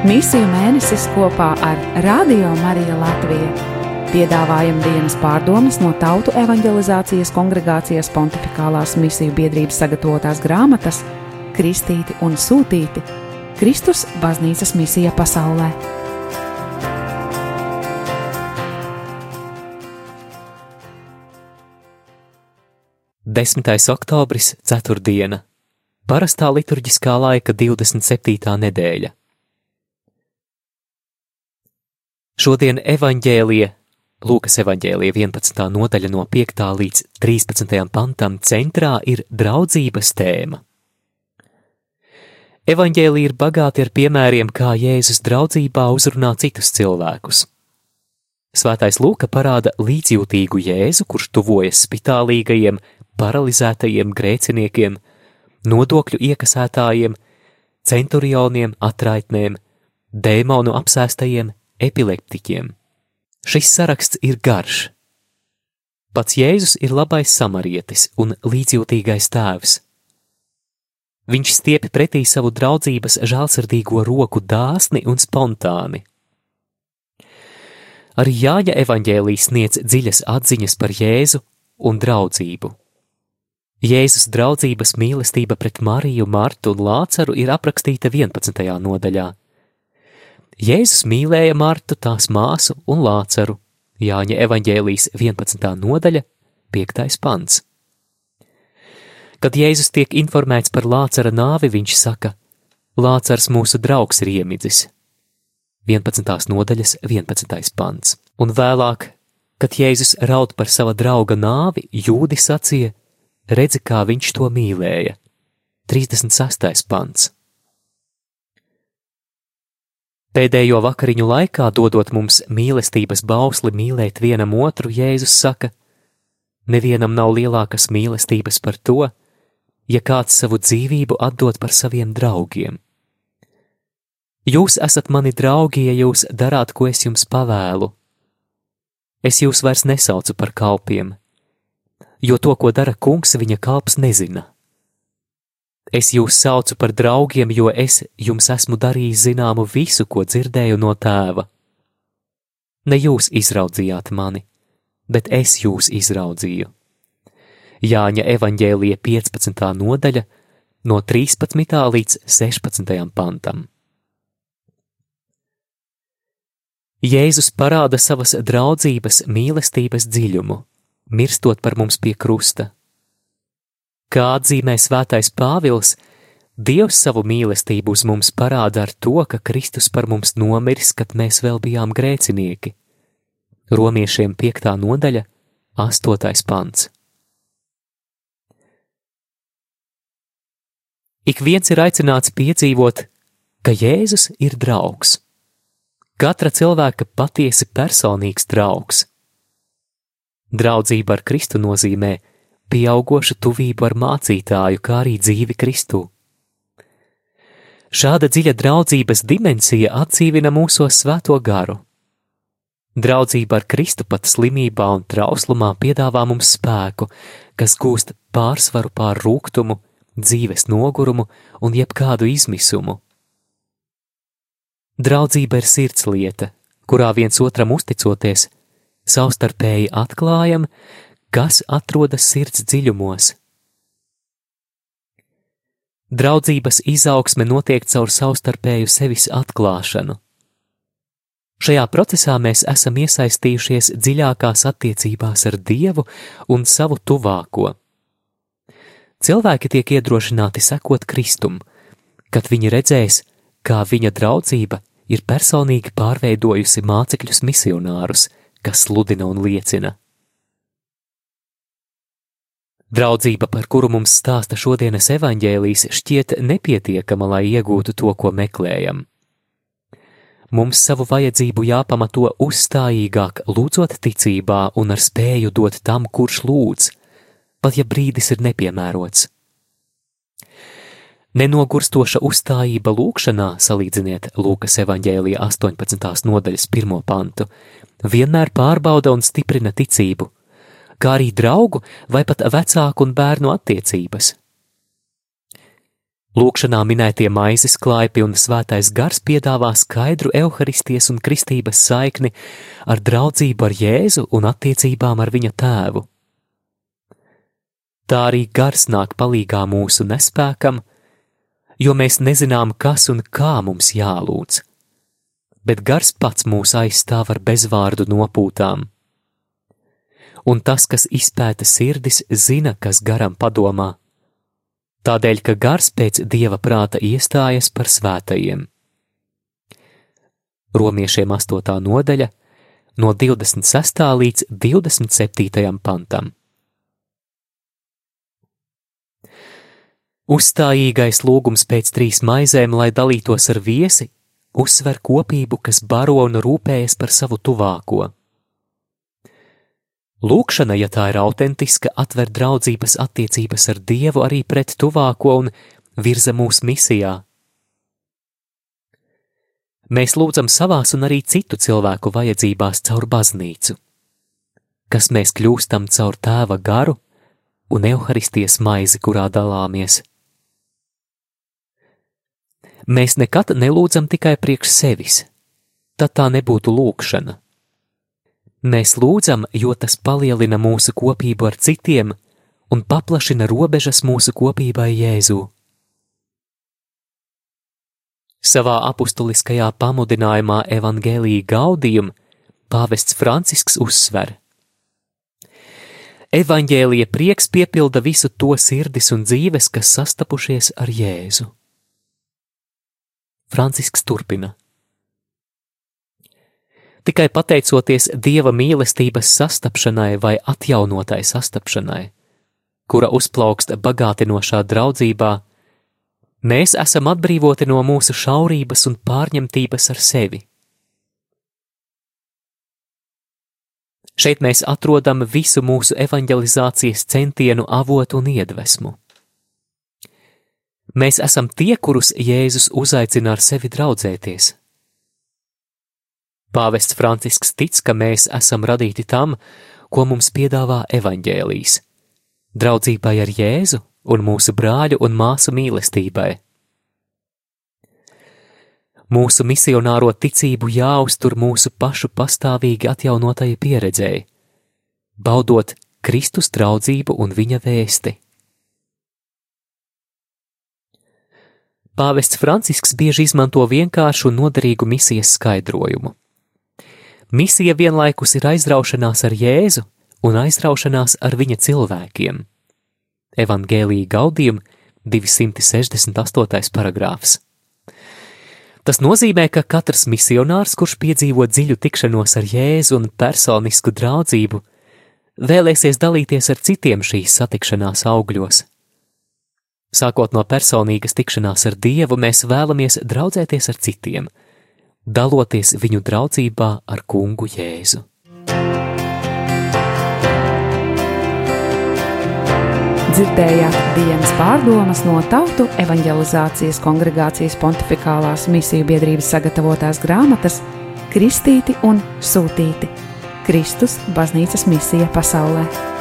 Misiju mēnesis kopā ar Radio Mariju Latviju. Piedāvājam dienas pārdomas no Tautu evanģelizācijas kongregācijas pontificālās misiju biedrības sagatavotās grāmatas Kristīti un Sūtīti - Kristus baznīcas misija pasaulē. 10. oktobris, 4. Parastā liturģiskā laika 27. nedēļa. Šodien evaņģēlija, Lūkas evaņģēlija 11. nodaļa no 5. līdz 13. pantam centrā ir draudzības tēma. Evaņģēlija ir bagāti ar piemēriem, kā Jēzus draudzībā uzrunā citus cilvēkus. Svētais Lūka parāda līdzjūtīgu Jēzu, kurš tuvojas spitālīgajiem, paralizētajiem grēciniekiem, nodokļu iekasētājiem, centurioniem, atraitnēm, dēmonu apsēstajiem, epileptiķiem. Šis saraksts ir garš. Pats Jēzus ir labais samarietis un līdzjūtīgais tēvs. Viņš stiepj pretī savu draudzības žēlsirdīgo roku dāsni un spontāni. Arī Jāņa evaņģēlīs sniedz dziļas atziņas par Jēzu un draudzību. Jēzus draudzības mīlestība pret Mariju, Martu un Lācaru ir aprakstīta 11. nodaļā. Jēzus mīlēja Martu, tās māsu un Lācaru. Jāņa evaņģēlīs 11. nodaļa, 5. pants. Kad Jēzus tiek informēts par Lācara nāvi, viņš saka: Lācars mūsu draugs ir iemidzis. 11. nodaļas 11. pants. Un vēlāk, kad Jēzus raud par sava drauga nāvi, jūdi sacīja: redzi, kā viņš to mīlēja. 36. pants. Pēdējo vakariņu laikā, dodot mums mīlestības bausli mīlēt vienam otru, Jēzus saka: Nevienam nav lielākas mīlestības par to, ja kāds savu dzīvību atdod par saviem draugiem. Jūs esat mani draugi, ja jūs darāt, ko es jums pavēlu. Es jūs vairs nesaucu par kalpiem, jo to, ko dara kungs, viņa kalps nezina. Es jūs saucu par draugiem, jo es jums esmu darījis zināmu visu, ko dzirdēju no tēva. Ne jūs izraudzījāt mani, bet es jūs izraudzīju. Jāņa evaņģēlija 15. nodaļa, no 13. līdz 16. pantam. Jēzus parāda savas draudzības mīlestības dziļumu mirstot par mums pie krusta. Kā atzīmē svētais Pāvils, Dievs savu mīlestību uz mums parāda ar to, ka Kristus par mums nomiris, kad mēs vēl bijām grēcinieki. Romiešiem 5. nodaļa, 8. pants. Ik viens ir aicināts piedzīvot, ka Jēzus ir draugs. Katra cilvēka patiesi personīgs draugs. Draudzība ar Kristu nozīmē pieaugošu tuvību ar mācītāju, kā arī dzīvi Kristū. Šāda dziļa draudzības dimensija atdzīvina mūsos svēto garu. Draudzība ar Kristu pat slimībā un trauslumā piedāvā mums spēku, kas gūst pārsvaru pār rūkumu, dzīves nogurumu un jebkādu izmisumu. Draudzība ir sirdslieta, kurā viens otram uzticoties, savstarpēji atklājam, kas atrodas sirds dziļumos. Draudzības izaugsme notiek caur savstarpēju sevis atklāšanu. Šajā procesā mēs esam iesaistījušies dziļākās attiecībās ar Dievu un savu tuvāko. Cilvēki tiek iedrošināti sekot Kristum, kad viņi redzēs, kā viņa draudzība ir personīgi pārveidojusi mācekļus misionārus, kas sludina un liecina. Draudzība, par kuru mums stāsta šodienas evaņģēlīs, šķiet nepietiekama, lai iegūtu to, ko meklējam. Mums savu vajadzību jāpamato uzstājīgāk, lūdzot ticībā un ar spēju dot tam, kurš lūdz, pat ja brīdis ir nepiemērots. Nenogurstoša uzstājība lūkšanā, salīdziniet Lūkas evaņģēlija 18. nodaļas pirmo pantu, vienmēr pārbauda un stiprina ticību, kā arī draugu vai pat vecāku un bērnu attiecības. Lūkšanā minētie maizes klaipi un svētais gars piedāvā skaidru evaharistijas un kristības saikni ar draudzību ar Jēzu un attiecībām ar viņa tēvu. Tā arī gars nāk palīgā mūsu nespēkam, jo mēs nezinām, kas un kā mums jālūdz, bet gars pats mūs aizstāv ar bezvārdu nopūtām. Un tas, kas izpēta sirdis, zina, kas garam padomā tādēļ, ka gars pēc dieva prāta iestājas par svētajiem. Romiešiem 8. nodaļa, no 26. līdz 27. pantam. Uzstājīgais lūgums pēc trīs maizēm, lai dalītos ar viesi, uzsver kopību, kas baro un rūpējas par savu tuvāko. Lūkšana, ja tā ir autentiska, atver draudzības attiecības ar Dievu arī pret tuvāko un virza mūsu misijā. Mēs lūdzam savās un arī citu cilvēku vajadzībās caur baznīcu, kas mēs kļūstam caur tēva garu un evaharistijas maizi, kurā dalāmies. Mēs nekad nelūdzam tikai priekš sevis, tad tā nebūtu lūkšana Mēs lūdzam, jo tas palielina mūsu kopību ar citiem un paplašina robežas mūsu kopībai Jēzū. Savā apustuliskajā pamudinājumā Evangelija Gaudījum pāvests Francisks uzsver: Evangelija prieks piepilda visu to sirdis un dzīves, kas sastapušies ar Jēzu. Francisks turpina: tikai pateicoties Dieva mīlestības sastapšanai vai atjaunotai sastapšanai, kura uzplaukst bagātinošā draudzībā, mēs esam atbrīvoti no mūsu šaurības un pārņemtības ar sevi. Šeit mēs atrodam visu mūsu evanģelizācijas centienu avotu un iedvesmu. Mēs esam tie, kurus Jēzus uzaicina ar sevi draudzēties. Pāvests Francisks tic, ka mēs esam radīti tam, ko mums piedāvā evaņģēlīs - draudzībai ar Jēzu un mūsu brāļu un māsu mīlestībai. Mūsu misionāro ticību jāuztur mūsu pašu pastāvīgi atjaunotai pieredzēji, baudot Kristus draudzību un viņa vēsti. Pāvests Francisks bieži izmanto vienkāršu un noderīgu misijas skaidrojumu. Misija vienlaikus ir aizraušanās ar Jēzu un aizraušanās ar viņa cilvēkiem. Evangēlīja gaudījuma 268. paragrāfs. Tas nozīmē, ka katrs misionārs, kurš piedzīvo dziļu tikšanos ar Jēzu un personisku draudzību, vēlēsies dalīties ar citiem šīs satikšanās augļos. Sākot no personīgas tikšanās ar Dievu, mēs vēlamies draudzēties ar citiem – daloties viņu draudzībā ar kungu Jēzu. Dzirdējāt dienas pārdomas no Tautu evanģelizācijas kongregācijas pontificālās misiju biedrības sagatavotās grāmatas Kristīti un Sūtīti - Kristus baznīcas misija pasaulē.